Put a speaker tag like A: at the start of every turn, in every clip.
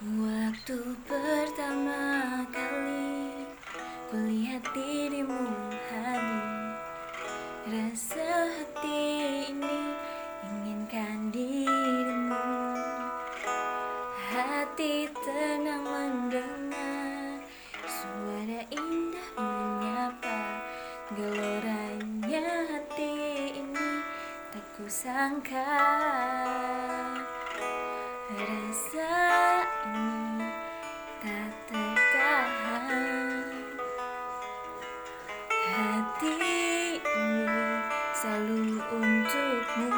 A: Waktu pertama kali kulihat dirimu hadir Rasa hati ini inginkan dirimu. Hati tenang mendengar Suara indah menyapa Geloranya hati ini tak kusangka. Rasa ini tak tertahan Hati ini selalu untukmu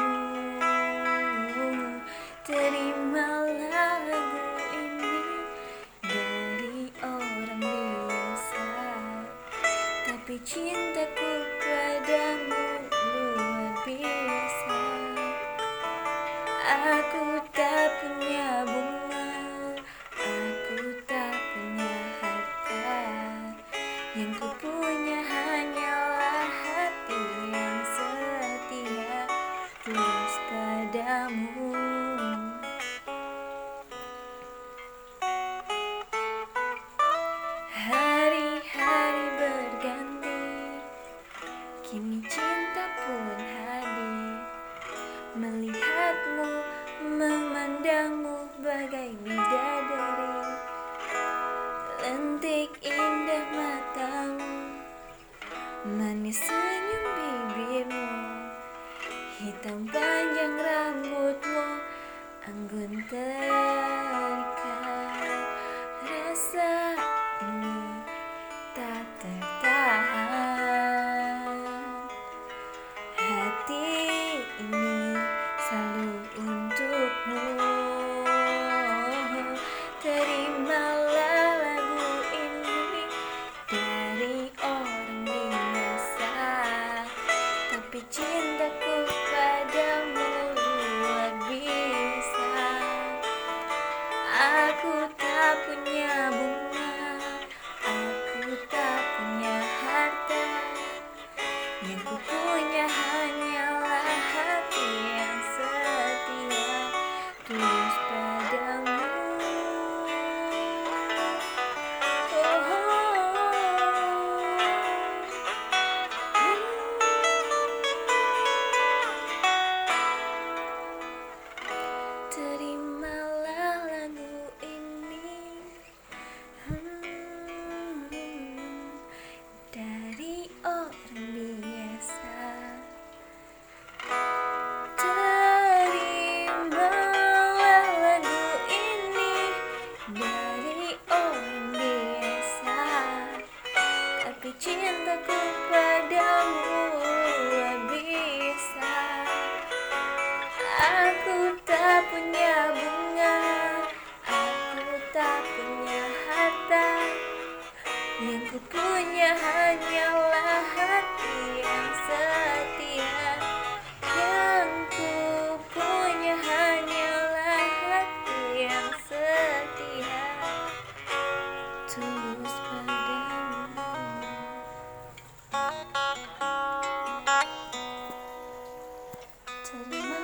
A: Terimalah lagu ini dari orang biasa Tapi cintaku padamu luar biasa Aku tak punya bunga Aku tak punya harta. Yang ku punya hanyalah hati yang setia Tulus padamu. Hari-hari berganti Kini cinta pun hadir. Melihatmu, memandangmu bagai bidadari. Lentik indah matamu Manis senyum bibirmu. Hitam panjang rambutmu Anggun terikat Aku tak punya bunga Aku tak punya harta. Yang ku punya tak punya bunga Aku tak punya harta. Yang ku punya hanyalah hati yang setia. Yang ku punya hanyalah hati yang setia. Tulus padamu. Terima